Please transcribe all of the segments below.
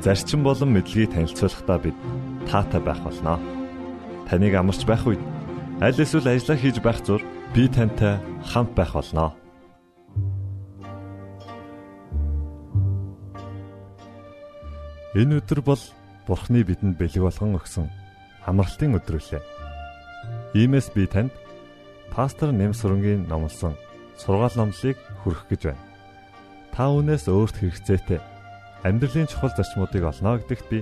зарчим болон мэдлэгийг танилцуулахдаа бид таатай байх болноо. Таныг амарч байх үед аль эсвэл ажиллаа хийж байх зур би тантай хамт байх болноо. Энэ өдөр бол Бурхны бидэнд бэлэг болгон өгсөн амралтын өдөр үлээ. Иймээс би танд пастор Нэмсрэнгийн номлосон сургаал номлыг хүргэх гэж байна. Та үүнээс өөрт хэрэгцээтэй амьдралын чухал зарчмуудыг олно гэдэгт би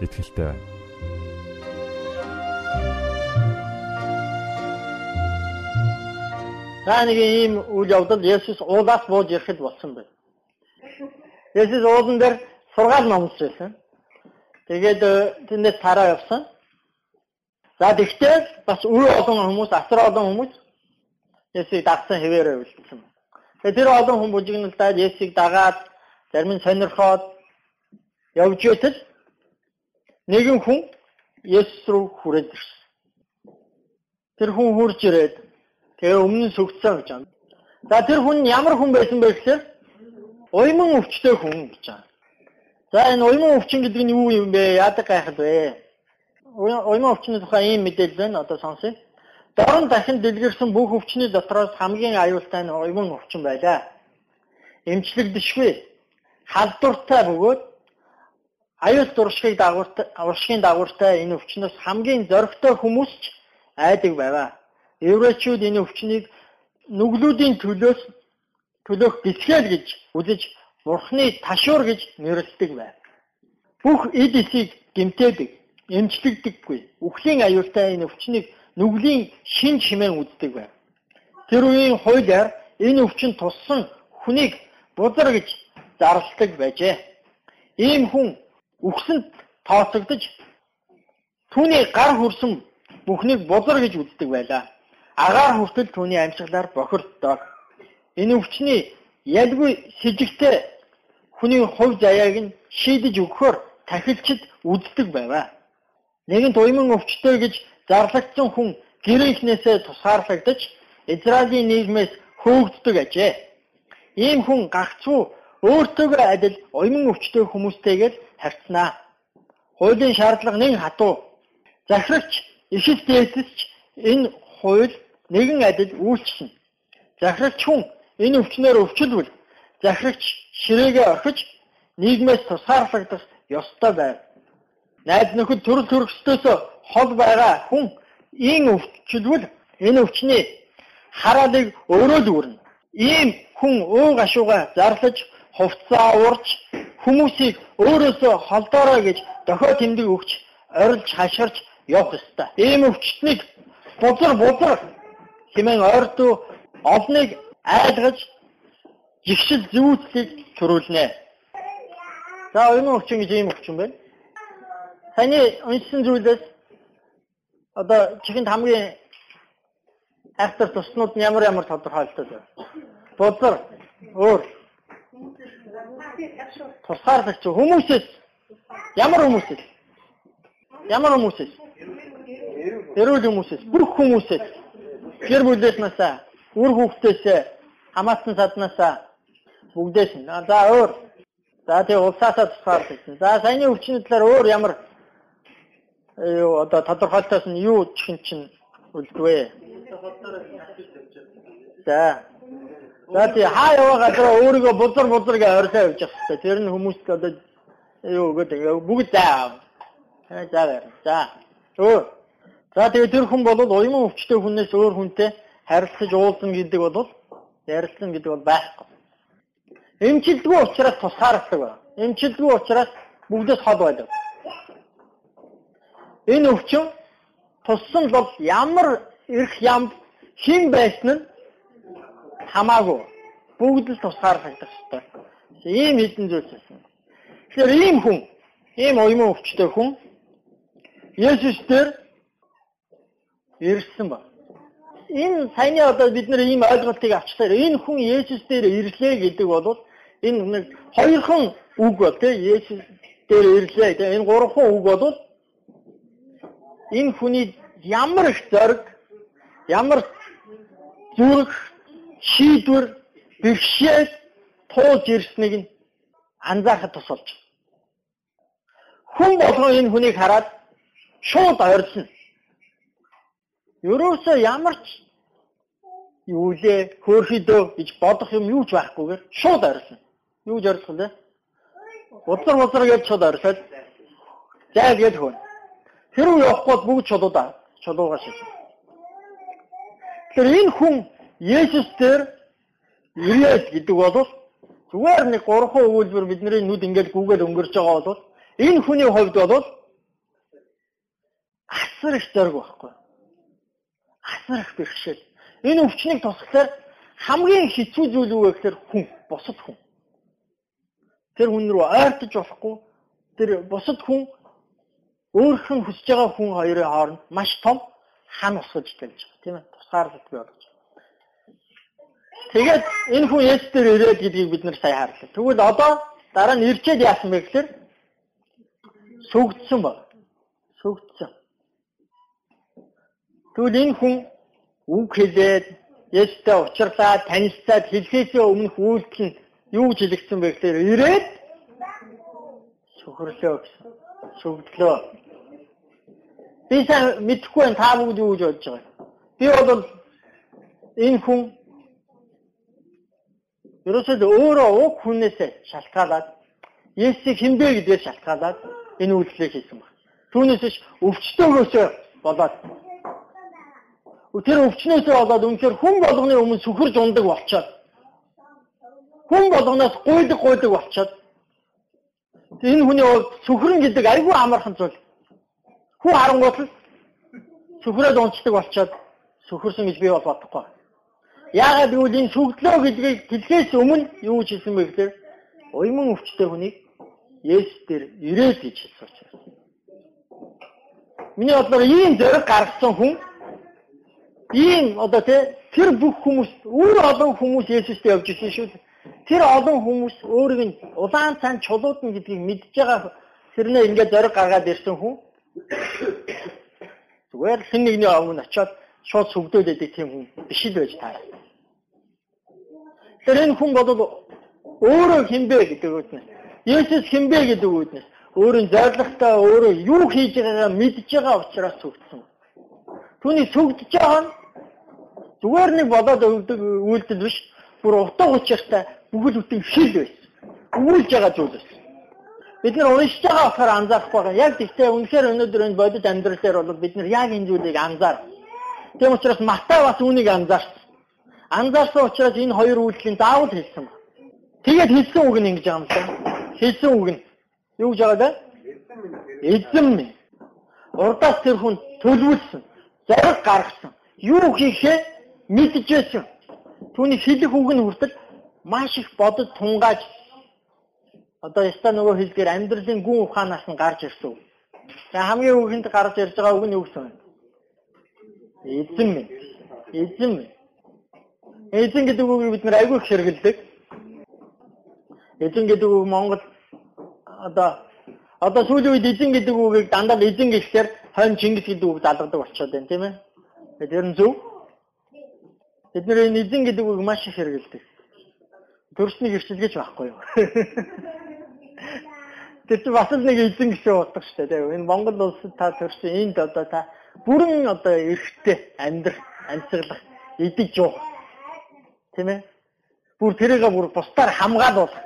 итгэлтэй байна. За нэг ийм үйл явдал Есүс уулаас бууж ирэхэд болсон байна. Есүс уулан дээр сургаал номлож байсан. Тэгээд э, тэндээс тараа явсан. За тэгтээ бас үе олон хүмүүс, асар олон хүмүүс Есүсийг дагсан хэвээрээ үлдсэн. Тэгээд тэр олон хүн бужигналдаад Есүсийг дагаад зарим нь сонирхоод явж байтал нэгэн хүн Есүс рүү хүрээд ирсэн. Тэр хүн хурж ирээд тэгээ өмнө сүгцсэн гэж байна. За тэр хүн ямар хүн байсан бэ гэхээр уйман өвчтэй хүн гэж байна. За энэ уйман өвчин гэдэг нь юу юм бэ? Яадаг гайхал вэ? Уйман өвчний тухай ийм мэдээлэл байна. Одоо сонсъё. Дорн дахин дэлгэрсэн бүх өвчний дотроос хамгийн аюултай нь уйман өвчин байлаа. Эмчлэгдэшгүй. Халдвартай бөгөөд аюул дуршигыг дагууртай уршигын дагууртай энэ өвчнөөс хамгийн зоригтой хүмүүс ч айдаг байваа. Еврейчүүд энэ өвчнийг нүглүүдийн төлөөс төлөөх бисгээл гэж үзэж Бурхны ташуур гэж нэрлэдэг байв. Бүх эд эсийг гэмтээдэг, эмчлэгдэггүй. Үхлийн аюултай энэ өвчнийг нүглийн шин чимээн үздэг байв. Тэр үеийн хуулиар энэ өвчин туссан хүнийг бузар гэж зарладаг байжээ. Ийм хүн үхсэнд тооцогдож түүний гар хүрсэн бүхнийг бузар гэж үздэг байлаа. Агаар хүртэл түүний амьсгалаар бохирддог. Энэ өвчний ялгүй сэжигтэй хүний хувь заяаг нь шийдэж өгөхөөр тахилчид үздэг байваа. Нэгэн туйман өвчтөй гэж зарлагдсан хүн гэрээхнээсээ тусгаарлагдаж Израилийн нийгмээс хөөгддөг ажээ. Ийм хүн гагцуу өөртөөгөө адил уйман өвчтөй хүмүүстэйгээр харьцнаа. Хуулийн шаардлага нэг хатуу. Захирагч ишил дээсч энэ хууль нэгэн адил үйлчлэнэ. Захирагч хүн энэ өвчнөр өвчлвөл захирагч ширээгээ орхиж нийгмээс тусгаарлагдах ёстой байв. Найз нөхөд төрөл төрөсдөөс хол байгаа хүн ийм өвчлвөл энэ өвчний хараалыг өөрөө л үүрнэ. Ийм хүн өө гашууга зарлаж хувцаа урж хүмүүсийг өөрөөсөө холдоорой гэж дохио тэмдэг өгч орилж хашгирч явах ёстой. Ийм өвчтнийг бузар бузар хэмээн ойртуу олныг айлгаж жигшил зүүцлийг төрүүлнэ. За энэ өвчин гэж ийм өвчин байна. Таны уншсан зүйлээс одоо чихэнд хамгийн айхтар туснууд нь ямар ямар тодорхойлолтой вэ? Бузар, өөр Тусгаарлагч хүмүүсээс ямар хүмүүсээс ямар хүмүүсээс эрүүл хүмүүсээс бүх хүмүүсээс гэр бүлээс насаа үр хүүхдээс хамаатан саднасаа бүгдээс нь за өөр. За тэгээ улсаасаа тусгаарлагч за саяны өвчний талаар өөр ямар юу одоо тодорхойлтоос нь юу чихэн чинь үлдвэ? За За тий хаа яваа газар өөрийгөө бузар бузар гэж орилоо явж явах хэрэгтэй. Тэр нь хүмүүст одоо юу гэдэг бүгд заа. За за. Өө. За тэгээ тэр хүн бол уйман өвчтэй хүнээс өөр хүнтэй харилцаж уулзсан гэдэг бол ярилцсан гэдэг бол байхгүй. Эмчилдэггүй учраас тусгаарладаг байна. Эмчилдэггүй учраас бүгдээс хол байдаг. Энэ өвчин туссан бол ямар эрх ям хин байсан нь хамаагүй бүгд л тусгаарлагдах хэрэгтэй. Ийм хэдэн зүйлс байсан. Тэгэхээр ийм хүн ийм уйман өвчтэй хүн Есүс дээр ирсэн ба. Энэ саяны одоо бид нэр ийм ойлголтыг авчлаа. Энэ хүн Есүс дээр ирлээ гэдэг бол энэ нэг хоёрхан үг бол тийм Есүс дээр ирлээ. Тэгээ энэ гурван үг бол энэ хүний ямар их зориг, ямар зүрх, шийдвэр, бэрхшээл туулж ирснийг нь анзаахад тусалж. Хүн болгон энэ хүнийг хараад шууд ойрлсон. Ерөөсөө ямар ч юу лээ хөөрхөдөө гэж бодох юм юу ч байхгүйгээр шууд ойрлсон. Юу ч ойрлох вэ? Удлар удлар гэж шууд ойрлоод зай гэж хөн. Хэрвээ явахгүй бүгд чулуудаа чулуугаа шийдсэн. Тэр энэ хүн Есүс дээр ирээд гэдэг бол зүгээр нэг гурван өгүүлбэр бидний нүд ингээд гүгээд өнгөрч байгаа бол энэ хүний хувьд бол асар их зориг байхгүй. Асар их бэрхшээл. Энэ өвчнийг тусахлаар хамгийн хэцүү зүйл юу вэ гэхээр хүн, бусад хүн. Тэр хүн рүү ойртож болохгүй. Тэр бусад хүн өөрөх нь хүсэж байгаа хүн хоёрын хооронд маш том хан усгаж тавьж байгаа тийм ээ. Тусгаарлалт бий байгаа. Тэгээд энэ хүн Есүс дээр ирээд гэдгийг бид нар сайн харлаа. Тэгвэл одоо дараа нь ирчээд яасан бэ гэхээр сүгдсэн баг. Сүгдсэн. Тэгвэл энэ хүн үг хэлээд Есүстэй уулзлаа, танилцаад хэлхээсээ өмнөх үйлдэл нь юу гэж хэлэгдсэн бэ гэхээр ирээд сөхрлөө гэсэн. Сүгдлөө. Би сайн мэдэхгүй байна та бүгд юу гэж бодож байгаа. Би бол энэ хүн ерөөсөө өөрөө уг хүнээс шалтгаалаад Есүсийг хинбэ гэдгээр шалтгаалаад энэ үйлдэлийг хийсэн баг. Түүнээс ч өвчтөөгөөсөө болоод тэр өвчнөөсөө болоод үнэхээр хүн болгоны өмнө сүхэрж ундаг болчоод хүн болгоноос гуйдаг гуйдаг болчоод энэ хүний сүхрэн гэдэг айгүй амархан зүйл. Хүн харангуут л сүхрээд унцдаг болчоод сүхэрсэн гэж би бол бодохгүй. Яагаад гэвэл энэ сүгдлөө гэдгийг хэлхээс өмнө юу гэж хэлсэн бэ гэхээр уйман өвчтэй хүнийг Есүс дээр ирээд гэж хэлсэн учраас. Миний бодлоор ийм зэрэг гаргасан хүн ийм одоо тэр бүх хүмүүс өөр олон хүмүүс Есүстэй явж ирсэн шүү. Тэр олон хүмүүс өөрийг нь улаан цан чулуудна гэдгийг мэдж байгаа тэрнээ ингээд зориг гаргаад ирсэн хүн зүгээр хэн нэгний өмнө очиод шууд сүгдөөд байдаг тийм хүн биш л байж таарна. Тэр энэ хүн бол өөрөө хинбэ гэдэг үгнээс Есүс хинбэ гэдэг үгнээс өөрийн зоригтой өөрөө юу хийж байгаагаа мэдж байгаа учраас сүгдсэн. Түүний сүгдэж байгаа нь зүгээр нэг болоод өгдөг үйлдэл биш бүр утга учиртай бүхэл бүтэн шил байсан. Үүлж байгаа зүйл байсан. Бид нар уншиж байгаа болохоор анзаарах байгаа. Яг тэгтээ үнэхээр өнөөдөр энэ бодит амьдрал дээр бол бид нар яг энэ зүйлийг анзаар. Тийм учраас Матай бас үүнийг анзаарсан. Анзаарсан учраас энэ хоёр үйлдэлийн заавал хэлсэн ба. Тэгээд хэлсэн үг нь ингэж байна. Хэлсэн үг нь юу гэж байгаа вэ? Эзэн минь. Урдаас тэр хүн төлөвлөсөн, зориг гаргасан. Юу хийхээ мэдчихсэн. Түүний хэлэх үг нь хүртэл маш их бодод тунгааж одоо яста нөгөө хэлгээр амьдралын гүн ухаанаас нь гарч ирсэн. Тэгээ хамгийн үгэнд гарч ирж байгаа үг нь юу гэсэн бэ? Эзэн минь. Эзэн минь. Эзэн гэдэг үгийг бид нэр айгүй их хэрэгэлдэг. Эзэн гэдэг үг Монгол одоо одоо сүүлийн үед эзэн гэдэг үгийг дандаа эзэн гэхлээр хойно Чингис гэдэг үг залгадаг болчиход байна тийм ээ. Нь зөв. Бид нэр энэ эзэн гэдэг үг маш их хэрэгэлдэг. Төрснийг ирчилгэж байхгүй юу? Тэр чинь бас л нэг эзэн гэсэн утга шүү дээ. Энэ Монгол улсад та төрсөн энд одоо та бүрэн одоо эрхтэй амьдрах, амьсгалах, идэж юу. Тийм ээ? Бүр тэрийгээ бүр бусдаар хамгаалуулах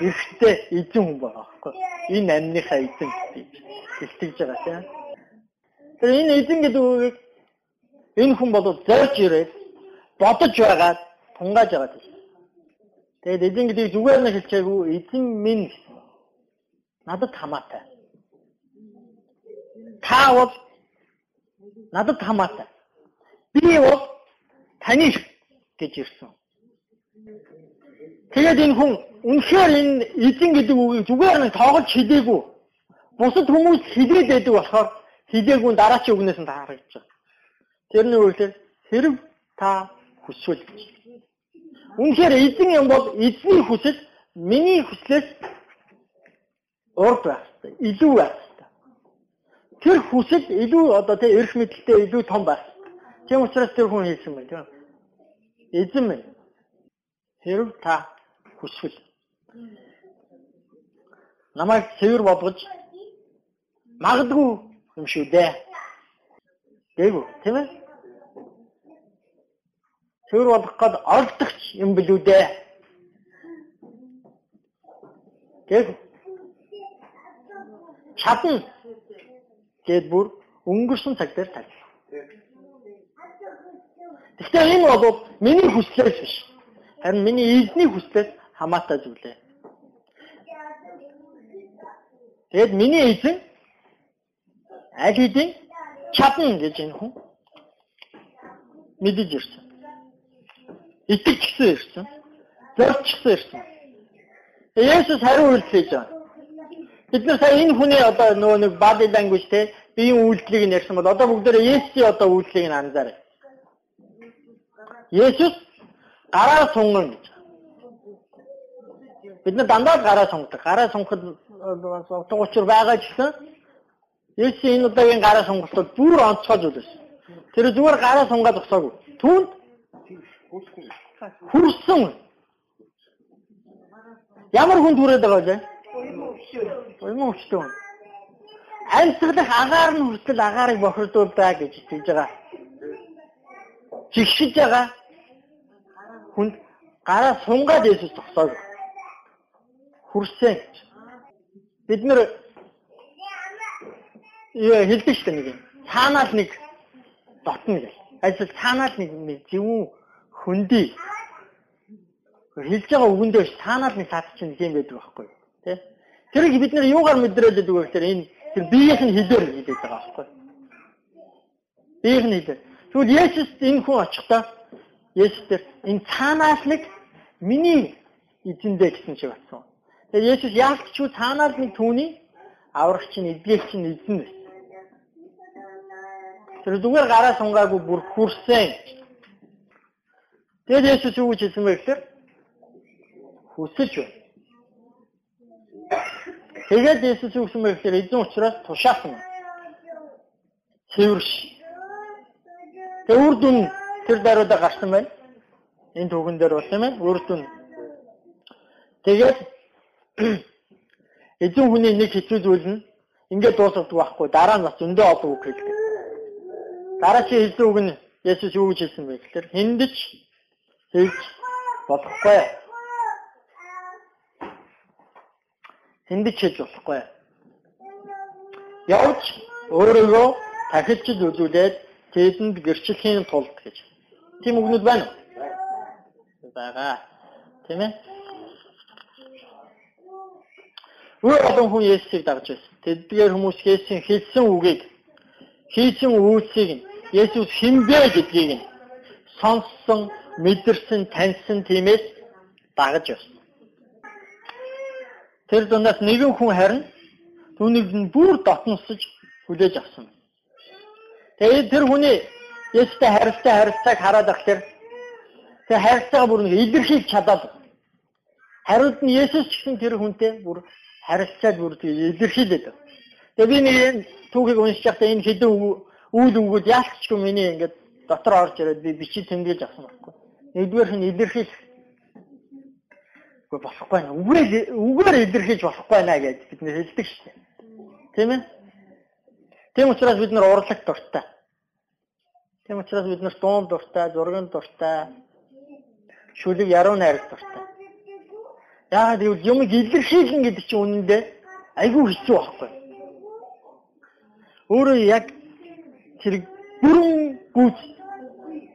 эрхтэй эзэн хүн байгаа байхгүй. Энэ амьныхаа эзэн гэж хэлтэж байгаа тийм. Тэр энэ эзэн гэдэг үгийг энэ хүн бол зорж ирээд бодож байгаад тунгааж байгаа тийм. Тэгээд эзэн гэдгийг зүгээр нь хэлчихээгүй эзэн минь гэсэн. Надад хамаатай. Та бол надад хамаатай. Би бол таны гэж ирсэн. Тэгээд энэ хүн үнэхээр энэ эзэн гэдэг үгийг зүгээр нь тоогож хэлээгүй. Бусад хүмүүс хилээд байдаг болохоор хилээгүй дараачийн үгнээс нь таарагдаж байгаа. Тэрний үгээр хэрв та хүсвэл Үнэхээр эзэн юм бол эзний хүсэл миний хүслээс урд байх хэрэгтэй. Илүү байх хэрэгтэй. Тэр хүсэл илүү одоо тэ эрх мэдэлтэй илүү том байх. Тийм учраас тэр хүн хэлсэн байна тийм. Эзэн минь хэрв та хүсвэл намайг цэвэр болгож магадгүй юм шүү дээ. Дээгүү тийм ээ? цэвэр болох гээд оролдогч юм билүү дээ. Тэг чадна гэд бүр өнгөрсөн цаг дээр тавь. Тэгэхээр энэ бол миний хүслээс биш. Харин миний эзний хүслээс хамаатай зүйл ээ. Тэгэд миний эзэн аль хэдийн чадна гэж энэ хүн мэдэж ирсэн итгэжсэн ирсэн. Зорчсон ирсэн. Есүс хариу үйлдэлж байгаа. Бид нар сая энэ хүний одоо нөгөө нэг body language те биеийн үйлдэлийг нэрсэн бол одоо бүгдээрээ Есүсийн одоо үйлдэлийг нь анзаарай. Есүс гараа сунган гэж. Бид нар дандаа гараа сунгдаг. Гараа сунгахад утга учир байгаа гэсэн Есүсийн энэ удаагийн гараа сонголтод бүр онцгой зүйл байсан. Тэр зүгээр гараа сунгаад зогсоогүй. Түүнд хүрсэн. Ямар хүн түрээд байгаа вэ? Уйман өвчтөн. Амьсгалах агаар нь хүртэл агаарыг бохирдуулдаа гэж хэлж байгаа. Жигшиж байгаа хүнд гараа сунгаад Есүс тогсоог. Хүрсэн. Бид нэр яа хэлдэг шүү дээ нэг. Цаанаас нэг дотно гэх. Ажил цаанаас нэг зөвүүн хөндөй хэлж байгаа үгэндээ таанаас нэг сад чинь тийм байдаг байхгүй тий Тэрийг бид нэр юугаар мэдрээд байдаг вэ гэхээр энэ тэр биеийнх нь хэлээр хэлээд байгаа байхгүй биеийнх нь хэлээр тэгвэл Есүс энэ хүн очихдоо Есүс тэр энэ цаанаас нэг миний эзэндээ гэсэн шиг батсан тэгээд Есүс яалт ч цаанаас нэг түүний аврагч нь эдгэгч нь эзэн байсан тэр зүгээр гараа сунгаагүй бүр хүрсэн Тэгээд Есүс юу гэж хэлсэн бэ гэхээр хүсэж байна. Тэгээд Есүс юу гэсэн бэ гэхээр эзэн учраас тушаасан. Цэвэрш. Тэгээд үр дүн тэр даруйдаа гарсан байна. Энэ түүхэн дээр болсон юм байна. Үр дүн. Тэгээд эзэн хүний нэг хэцүү зүйл нь ингээд дуусах байхгүй. Дараа нь бас зөндөө олон үг хэлдэг. Дараа чи хэлсэн үг нь Есүс юу гэж хэлсэн бэ гэхээр хиндэж хийж болохгүй. Хиндэж хийж болохгүй. Явж өөрийгөө тахилж үзүүлээд тэдэнд гэрчлэхийн тулд гэж. Тийм үгнүүд байна уу? Бага. Тийм ээ? Өөр олон хүн Есүсийг дагж байсан. Тэдгээр хүмүүс Есүсийн хэлсэн үгийг хийсэн үйлсийг Есүс хинбэ гэдгийг нь сонссон мэдэрсэн, таньсан тиймээс дагаж явсан. Тэр дундаас нэгэн хүн харин түүнийг нь бүр дотносож хүлээж авсан. Тэгээд тэр хүний Есүстэй харилцаа харилцааг хараад ахлаар тэр харилцаагаа бүр илэрхийлж чадаад хариуд нь Есүс гэсэн тэр хүнтэй бүр харилцаад бүр илэрхийлээд. Тэгээ би нэг түүхийг уншиж байхдаа энэ хэдэн үйл өнгүүд яалтчгүй миний ингээд дотор орж ирээд би бичиж тэмдэглэж авсан байхгүй. Нэгдүгээр нь илэрхийлэх. Үгүй болохгүй байна. Үгээр үгээр илэрхийлж болохгүй байна гэж бид нэр хэлдэг шүү дээ. Тийм ээ? Тийм учраас бид нар урлаг дуртай. Тийм учраас бид нар дуун дуртай, зургийн дуртай, шүлэг яруу найр дуртай. Яагаад гэвэл юм илэрхийлэн гэдэг чинь үнэндээ айгүй хэцүү байхгүй. Өөрөө яг тэр бүрэн гүйц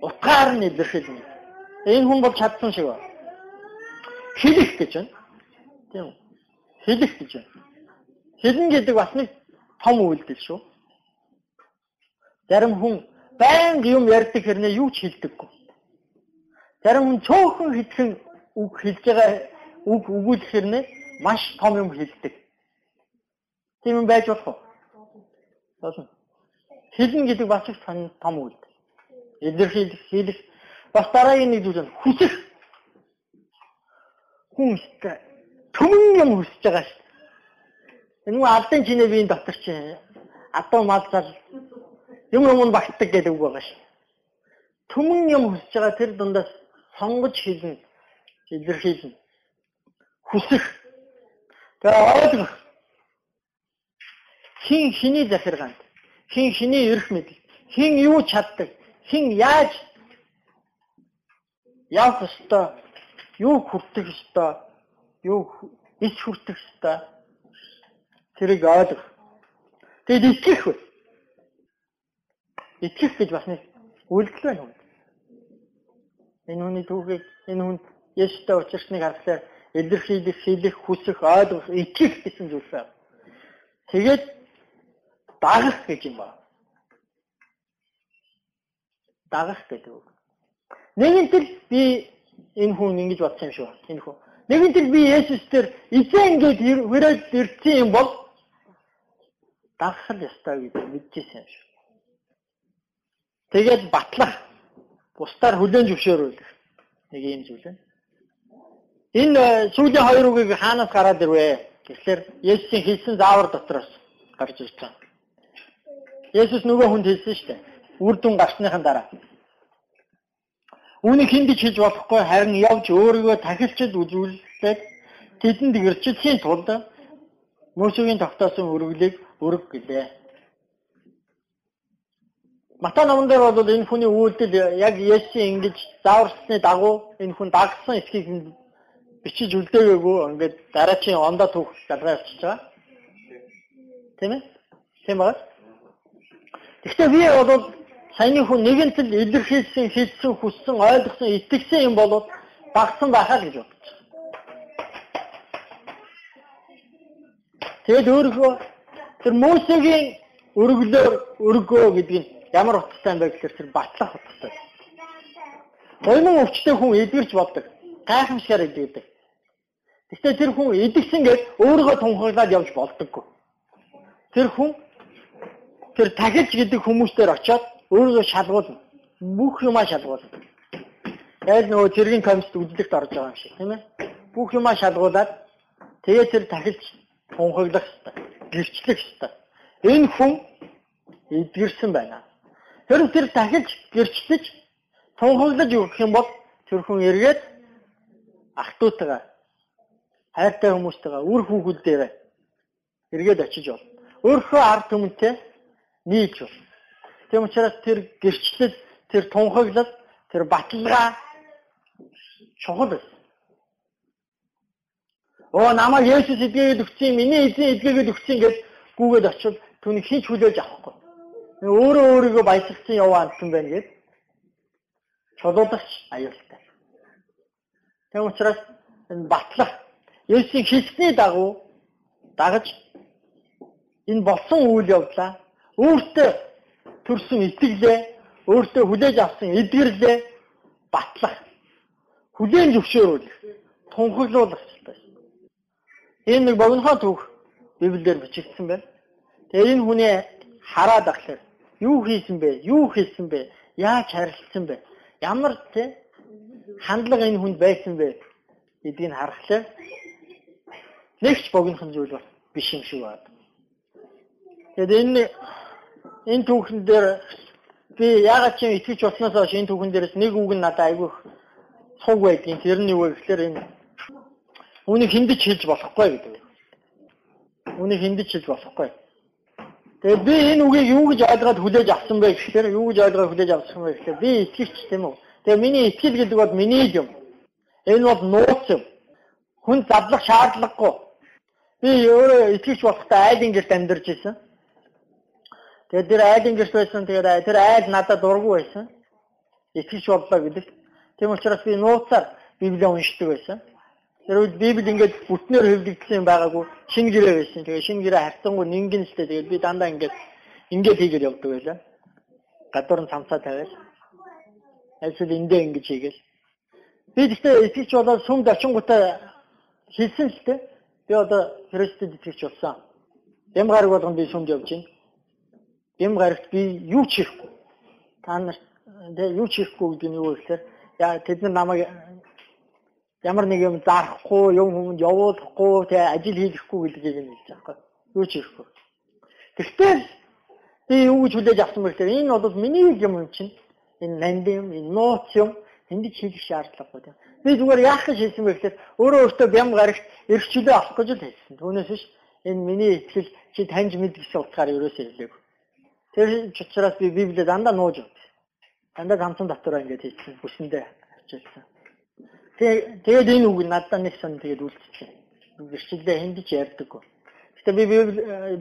утгаар нь илэрхийлнэ. Энэ хүн бол чадсан шиг байна. Хэлэх гэж байна. Тийм үү? Хэлэх гэж байна. Хэлнэ гэдэг бас нэг том үйлдэл шүү. Зарим хүн байнга юм ярьдаг хэрнээ юу ч хэлдэггүй. Зарим хүн цөөхөн хэлхэн үг хэлж байгаа үг өгүүлэх хэрнээ маш том юм хэлдэг. Тийм юм байж болох уу? Болно. Хэлнэ гэдэг бас их том үйлдэл. Илэрхийлэх, хийх бас дараагийн нэг зүйл нь хүсэх. Хүн өстэй төмөн юм хүсэж байгаа шүү. Энэ алдан чинээ биеийн дотор чи адуу мал зал юм юм багтдаг гэдэг үг байгаа шүү. Төмөн юм хүсэж байгаа тэр дундаас сонгож хэлнэ, илэрхийлнэ. Хүсэх. Тэгээ ойлгох. Хин хиний захиргаанд, хин хиний эрх мэдэл, хин юу чаддаг, хин яаж явах ёстой, юу хүртэх ёстой, юу ич хүртэх ёстой. Тэрийг ойлгох. Тэгэд итгэх вэ? Итгэх гэж бас нэг үйлдэл байна уу? Энэ хүний түүхийг энэ хүнд Есүстэй учирсныг харахаар илэрхийлэх, хийх, хүсэх, ойлгох, итгэх гэсэн зүйл байна. Тэгээд дагах гэж юм байна. Дагах гэдэг үг. Нэгэнтэл би энэ хүн ингэж бодсон юм шүү. Энэ хүн. Нэгэнтэл би Есүс дээр эзэн ингэж хүрээд ирсэн юм бол дагах л ёстой гэж мэдчихсэн юм шүү. Тэгээд батлах, бусдаар хүлээн зөвшөөрөх нэг юм зүйл байна. Энэ э, сүүлийн хоёр үгийг хаанаас гараад ирвэ? Тэгэхээр Есүсийн хэлсэн заавар дотроос гарч ирж байгаа. Есүс нөгөө хүнд хэлсэн шүү дээ. Үр дүн гарсныхан дараа. Үүнийг хиндэж хийж болохгүй харин явж өөрийгөө тахилчид үзүүлээд тэдэнд гэрчлэхийн тулд Мөсөгийн тогтоосон өргөлийг өрг гэлээ. Матай номон дээр бол энэ хүний үйлдэл яг Есүсийн ингэж зааварсны дагуу энэ хүн дагсан эсхийг бичиж үлдээгээгүй ингээд дараачийн ондоо түүх залгаа явчихж байгаа. Тийм ээ? Тийм байна. Гэхдээ би бол саяны хүн нэгэнтэл илэрхийлсэн, хэлсэн, хүссэн, ойлгосон, итгэсэн юм бол багсан байхаа гэж бодож байгаа. Тэгэд өөрөөхөө тэр Мосегийн өргөлөөр өргөө гэдэг нь ямар утгатай юм бэ гэхээр тэр батлах утгатай. Оймон өвчтэй хүн эдгэрч боддог. Гайхамшигар эдгэрдэг. Гэхдээ тэр хүн идэгсэн гэж өөрийгөө тунхаглаад явж болдоггүй. Тэр хүн тэр тахилч гэдэг хүмүүстээр очиод өөрийгөө шалгуулна. Бүх юмаа шалгуулна. Яг нөгөө цэргийн комист үзлэгт орж байгаа юм шиг тийм ээ. Бүх юмаа шалгуулад тэгээ тэр тахилч тунхаглах хэрэгтэй. Гэрчлэх хэрэгтэй. Энэ хүн эдгэрсэн байна. Тэр тэр тахилч гэрчлэж тунхаглаж өгөх юм бол тэр хүн эргээд ах トゥ утгаа хайртай хүмүүстэйгээ үр хүүхдүүдтэйгээ эргээд очиж бол. Өөрийнхөө ард түмэнтэй нийлж бол. Тийм учраас тэр гэрчлэл, тэр тунхаглал, тэр баталгаа чухал байсан. Оо намайг Есүс эдгээд өгсөн, миний эзэн эдгээд өгсөн гэж гүгээд очил түүнийг хийж хүлээж авахгүй. Өөрөө өөрийгөө баясгалсан яваа амтсан байна гэд чулуулагч аюултай. Тийм учраас энэ батлах Есүсийн хэлсний дагуу дагаж энэ болсон үйл явдлаа өөртөө төрсөн итгэлээ өөртөө хүлээж авсан эдгэрлээ батлах хүлээн зөвшөөрүүлэх тунхаглуулах хэрэгтэй. Энэ нэг богинохон түүх Библиэр бичигдсэн байна. Тэгээ энэ хүний хараад ахлаа юу хийсэн бэ? Юу хийсэн бэ? Яаж харилцсан бэ? Ямар тэ хандлага энэ хүнд байсан бэ гэдгийг харахлаа нэгч богинохон зүйл бол биш юм шиг байна. Тэгэд энэ энэ түүхэн дээр би ягаад ч итгэж болсноос хойш энэ түүхэн дээрээс нэг үг нь надад айгүй цуг байдгийн тэр нь юу вэ гэхээр энэ үнийг хиндэж хэлж болохгүй гэдэг. Үнийг хиндэж хэлж болохгүй. Тэгээд би энэ үгийг юу гэж ойлгоод хүлээж авсан бэ гэхээр юу гэж ойлгоод хүлээж авсан бэ гэхээр би итгэвч тийм үү. Тэгээд миний итгэл гэдэг бол миний юм. Энэ бол нууц юм. Хүн задлах шаардлагагүй. Би өөрөө итгэж болохтой айлын гэрт амьдарч исэн. Тэгээд тэр айлын гэрт байсан. Тэгээд тэр айл надад дургу байсан. Итгэж боллоо гэдэг. Тийм учраас би нууцаар Библийг уншдаг байсан. Тэр үед Библи ингээд бүтнээр хэвлэгдсэн юм байгаагүй шинэ гэрээ байсан. Тэгээд шинэ гэрээ харьцангуй нингэн сте. Тэгээд би дандаа ингээд ингээд хийгээд явдаг байлаа. Гадуур нь цамцаа тавиал. Эсвэл эндээ ингэж хийгээл. Би гэхдээ итгэж болоод сүмд очингуудаа хэлсэн л дээ. Би одоо Христэд итгэж болсон. Бям гараг болгон би сүмд явж байна. Бям гарагт би юу ч хийхгүй. Та нар тэгээ юу ч хийхгүй гэдэг нь юу вэ гэхээр яа тэд нар намайг ямар нэг юм зарахгүй, юм хүнд явуулахгүй, тэгээ ажил хийхгүй гэдгийг нь хэлж байгаа байхгүй. Юу ч хийхгүй. Тэгвэл би юу гэж хүлээж авсан бэ гэхээр энэ бол миний юм юм чинь. Энэ нанд юм, энэ нууц юм энд хийх шаардлагагүй тийм. Би зүгээр яах гэж хэлсэн бэ гэхээр өөрөө өөртөө бям гарагт эрхчлөө авах гэж л хэлсэн. Түүнээс биш энэ миний итгэл чи таньж мэд гэсэн утгаар ерөөсөө хэлээгүй. Тэр учраас би Библийг дандаа нууж өгдөө. Дандаа ганцхан дотороо ингэж хэлсэн. Бүсэндээ авчилсан. Тэгээд энэ үг надад нэг сон тэгээд үлдчихлээ. Гэрчлэлдээ хиндэж ярьдаггүй. Гэтэ би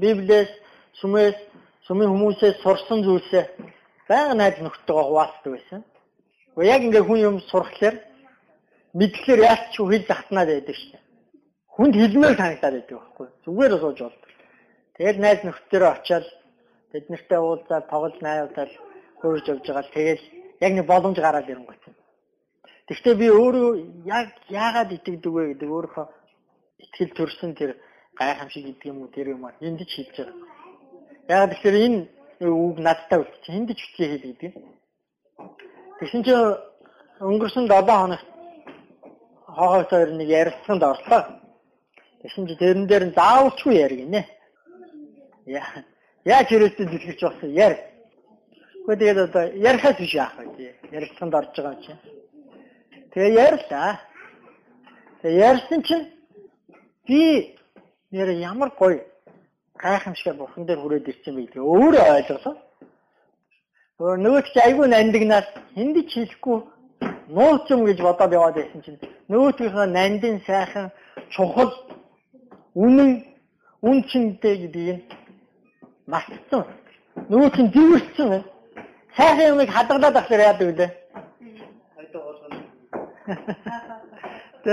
Библиэс сүмээс сүмийн хүмүүсээс сурсан зүйлсээ байнга найз нөхдөйгөө хуваалцдаг байсан. Гэхдээ яг ингээ хүн юм сурахлаар мэдлэгээр яаж ч хэл захтнаад байдаг шээ. Хүнд хэлмээр санагдаад байдаг байхгүй. Зүгээр сууж болдог. Тэгээд найз нөхдөөрөө очиад бид нартай уулзаад тоглож найруулаад хөрж явж байгаа л тэгээд яг нэг боломж гараад ирэнгүүт. Гэхдээ би өөрөө яг яагаад итгэдэг вэ гэдэг өөрөө итгэл төрсөн тэр гайхамшиг гэдэг юм уу тэр юм аа энд ч хэлж байгаа. Яг тэгэхээр энэ үг надтай үлдчих. Энд ч хүчээ хэлдэг. Тэгсэн чинь өнгөрсөн 7 хоногт хоогоос хоёр нэг ярилцсанд орлоо. Тэгсэн чинь тэрэн дээр нь заавалчгүй яригнэ. Яа. Яаж хэрэгцээ дэлгэрч болсон яар. Гэхдээ тэгээд одоо ярихаас биш яах вэ? Ярилцсанд орж байгаа чинь. Тэгээ ярьлаа. Тэгээ ярьсан чинь би нэр ямар гоё гайхамшигтай бурхан дээр хүрээд ирсэн бэ гэдэг өөрөө ойлголоо. Нөгөө ч айгүй нандинаас хэнд ч хэлэхгүй нууц юм гэж бодоод яваад байсан чинь нөгөөтгийнхөө нандин сайхан чухал үнэн үн чинтэй гэдгийг мартсан. Нөгөө чинь дивэрсэн. Сайхан юмыг хадгалаад ахлаар яадаг үлээ. Тэ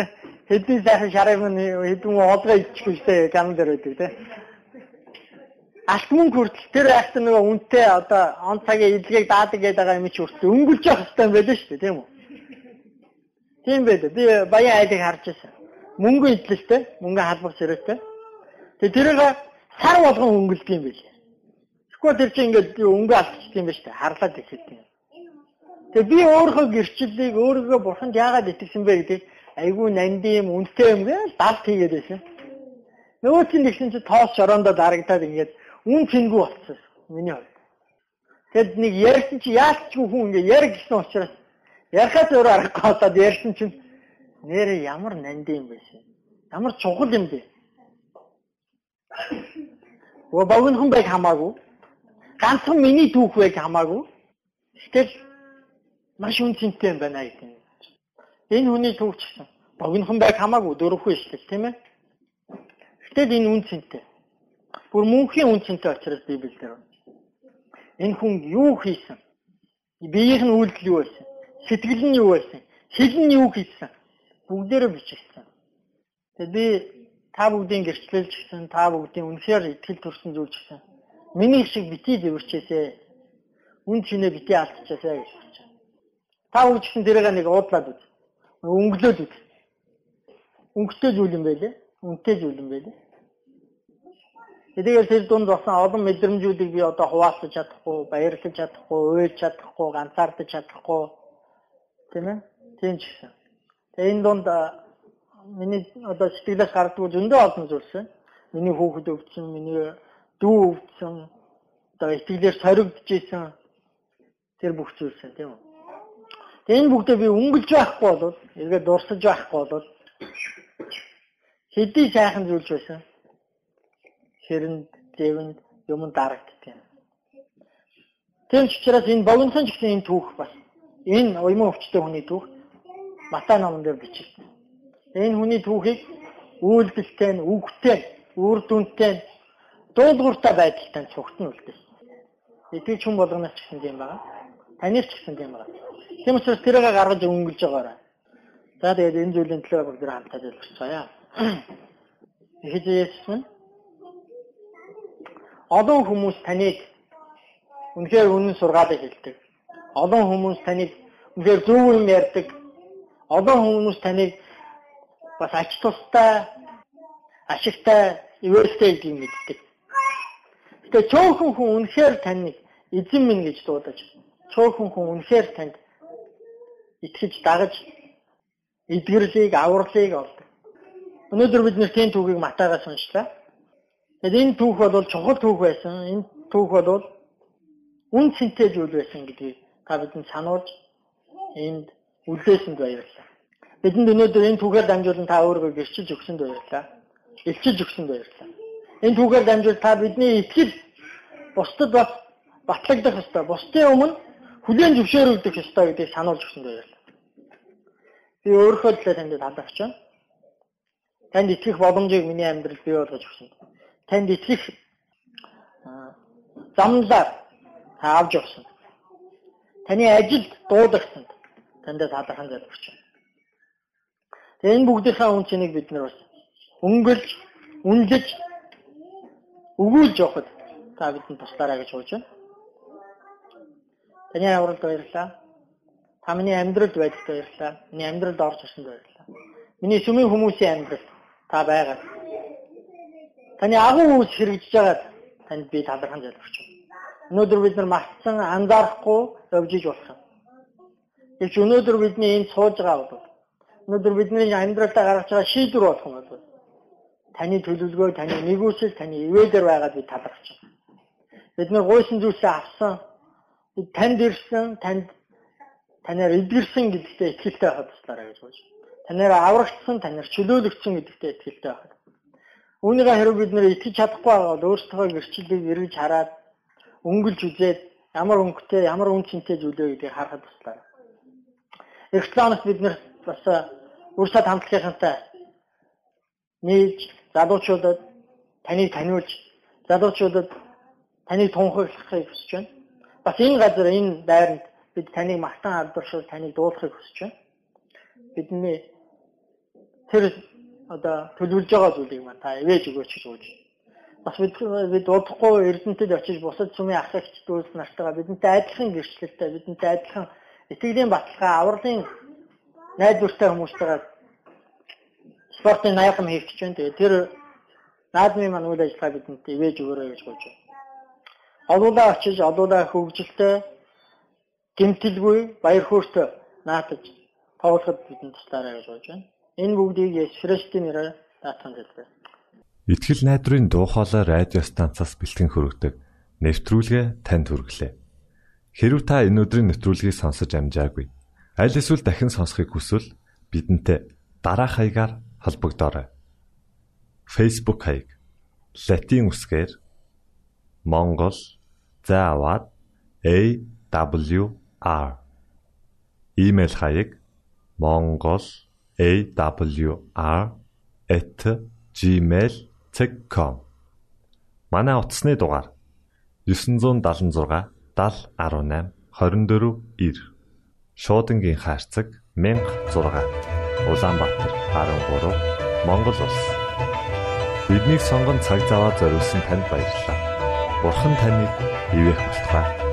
хэдийн сайхан шарыг нь хэдэн олгоо иччих үстэй канал дээр байдаг тэ алт мөнгө хүртэл тэр айхсан нөгөө үнтэй одоо он цагийн эдлэгийг даадаг гэдэг байгаа юм чи хүртэл өнгөлж явах хэрэгтэй байлаа шүү дээ тийм үү? Тийм байлаа. Би баян айлыг харж байсан. Мөнгө эдлэлтэй, мөнгө халбах зэрэгтэй. Тэгээ тэрийг сар болгон өнгөлдөг юм байлаа. Тэгэхгүй тэр чинь ингээд өнгө алдчих юм ба дээ. Харлаад ихэд юм. Тэгээ би өөрийнхөө гэрчлэлийг өөрийгөө бурханд яагаад итгэсэн бэ гэдэг айгүй нанди юм, үнтэй юм гээл далд хийгээд байсан. Нөгөө чинь нэгсэн чи тоос шорондоо дарагдаад ингээд үн цэнгүү болчихсон миний хувьд. Тэгэд нэг ярьсан чи яалтчгүй хүн ингээ ярь гэсэн учраас ярихаас өөр аргагүй болоод ярьсан чинь нэрээ ямар нанд юм бэ? Ямар чухал юм бэ? Оо богинохон байг хамаагүй. Ганцхан миний түүх байг хамаагүй. Гэтэл маш үнцэнтэй юм байна гэдэг. Энэ хүний түүх гэсэн богинохон байг хамаагүй дөрөвхөө шүү дээ, тийм ээ. Гэтэл энэ үнцэнтэй. Бүр мөнхийн үнцэнтэй учраас Библиэлд байна. Энэ хүн юу хийсэн? Биеийнх нь үйлдэл юу байсан? Сэтгэл нь юу байсан? Хэл нь юу хийсэн? Бүгдээрээ бичсэн. Тэгээд би та бүгдийн гэрчлэлж гисэн, та бүгдийн үнэхээр итгэл төрсэн зүйл гисэн. Миний шиг бити зэвэрчээсэ. Үн чинээ бити алдчихаасаа гэж. Та бүгд гисэн тэрийг нэг уудлаад үз. Өнгөлөөд үз. Өнгөтэй зүйл юм байлээ. Үнтэй зүйл юм байлээ. Тэгээд тэр дунд болсон олон мэдрэмжүүдийг би одоо хуваалцаж чадахгүй, баярлаж чадахгүй, уйлж чадахгүй, ганцаардаж чадахгүй тийм ээ. Тийм ч гэсэн. Тэгээд энэ дунд миний одоо сэтгэлээс гардгүй зөндөө олон зүйлс байна. Миний хүүхэд өвдсөн, миний дүү өвдсөн, одоо итгэлээр соригдож исэн тэр бүх зүйлс байна тийм үү. Энэ бүгдээ би өнгөлж байхгүй бол, эргээд дурсаж байхгүй бол хэдий сайхан зүйлс байсан хэрэнд зэвэнд юм дарагддаг юм. Тэр учраас энэ богинохон ч гэсэн энэ түүх бас энэ уйман өвчтэй хүний түүх Матай номон дээр бичсэн. Энэ хүний түүхийг үйлдэлтэй нь үгтэй, үр дүнтэй, дуулууртай байдалтай цогтно үлдээсэн. Итгэж хүн болгоноос ч гэсэн юм байна. Танаас ч гэсэн юм байна. Тийм учраас тэрийг гаргаж өнгөлж байгаарай. За тэгээд энэ зүйлийн төлөө бүгд хамтдаа залбирцгаая. Эхэж Есүс минь олон хүмүүс таныг үнэхээр үнэн сургаалыг хэлдэг. Олон хүмүүс таныг үнэхээр зөв юм ярьдаг. Олон хүмүүс таныг бас ач тустай, ашигтай, ивэртэй гэдгийг мэддэг. Тэгээ цөөхөн хүн үнэхээр таныг эзэн минь гэж дуудаж цөөхөн хүн үнэхээр танд итгэж дагаж эдгэрлийг авралыг олдог. Өнөөдөр бид нэр тийм түүхийг Матайгаас уншлаа. Тэгэхээр энэ түүх бол чухал түүх байсан. Энэ түүх бол үн цэнтэй зүйл байсан гэдгийг та бидэнд сануулж энд үлдээсэнд баярлалаа. Бидэнд өнөөдөр энэ түүхээр дамжуулан та өөрийгөө гэрчилж өгсөнд баярлалаа. Илчилж өгсөнд баярлалаа. Энэ түүхээр дамжуул та бидний итгэл бусдад бас батлагдах ёстой. Бусдын өмнө хүлээн зөвшөөрөгдөх ёстой гэдгийг сануулж өгсөнд баярлалаа. Би өөрийнхөө төлөө танд талархаж байна. Танд итгэх боломжийг миний амьдралд бий болгож өгсөн. Танд итгэх замлаар та авч явсан. Таны ажилд дуудагсанд танд талархан залбирч байна. Тэгээ энэ бүгдийнхээ үн цэнийг бид нар бас өнгөлж, үнэлж, өгүүлж явахад та бидэнд туслаарай гэж хууж байна. Таны авралд баярлалаа. Та миний амьдралд байдагт баярлалаа. Миний амьдралд орж ирсэнд баярлалаа. Миний сүмийн хүмүүсийн амьдрал та байгаа. Таны агуу үс хэрэгжиж байгаад танд би талархан залбирч байна. Өнөөдөр бид нар мартсан анзаарахгүй явж иж болох юм. Гэвч өнөөдөр бидний энд сууж байгаа бол өнөөдөр бидний амьдралдаа гаргаж байгаа шийдвэр болох юм бол таны төлөвлөгөө, таны нэгүсэл, таны ивэдэр байгаад би талархаж байна. Бид нар гойсон зүйлсээ авсан. Танд ирсэн, танд танаар эдгэрсэн гэдэгтээ итгэлтэй байхад туслаарай гэж бодож. Танаар аврагдсан, танаар чөлөөлөгдсөн гэдэгтээ итгэлтэй байхад. Үүнийгээ хэрэг бид нэр итгэж чадахгүй бол өөрсдөө гэрчлэлийг эргэж хараад өнгөлж үзээд ямар өнгөтэй, ямар үн цэнтэй зүйлээ гэдгийг харахад туслаа. Рекламаас бид нэр бас өөрсдөө хамтлагийнхантай нийлж залуучуудад таныг таниулж залуучуудад таныг тунхаглахыг хүсэж байна. Бас энэ газар энэ байранд бид таныг мартан алдаршуул таныг дуулахыг хүсэж байна. Бидний тэр одоо төлөвлөж байгаа зүйлийг маань та ивэж өгөөч гэж ууж. Бас бид бид удахгүй Эрдэнэтэд очиж бусад сүмийн ах эгч дүүс нартайгаа бидэнтэй адилхан гэрчлэлтэй бидэнтэй адилхан итгэлийн баталгаа авралын найдвартай хүмүүстэйгээ спортын наягам хийх гэж байна. Тэгээ тэр наадмын маань үйл ажиллагаа бидэнд ивэж өгөөрэй гэж гуйж байна. Олуулаа очиж олуулаа хөгжилтэй гэмтэлгүй баяр хөөртэй наатаж тоглоход бидэнд туслаарай гэж гуйж байна. Энэ бүгдийг Есүс Христийн нэрээр даатан хэлбэ. Итгэл найдрын дуу хоолой радио станцаас бэлтгэн хөрөгдөг нэвтрүүлгээ танд хүргэлээ. Хэрв та энэ өдрийн нэвтрүүлгийг сонсож амжаагүй аль эсвэл дахин сонсохыг хүсвэл бидэнтэй дараах хаягаар холбогдорой. Facebook хаяг: Латин үсгээр Монгол заавад AWR Имейл хаяг: mongol@gmail.com Манай утасны дугаар 976 7018 24 9 Шуудангийн хаяцаг 16 Улаанбаатар 13 Монгол улс. Биднийг сонгон цаг зав аваад зориулсан танд баярлалаа. Бурхан таныг ивээх батугай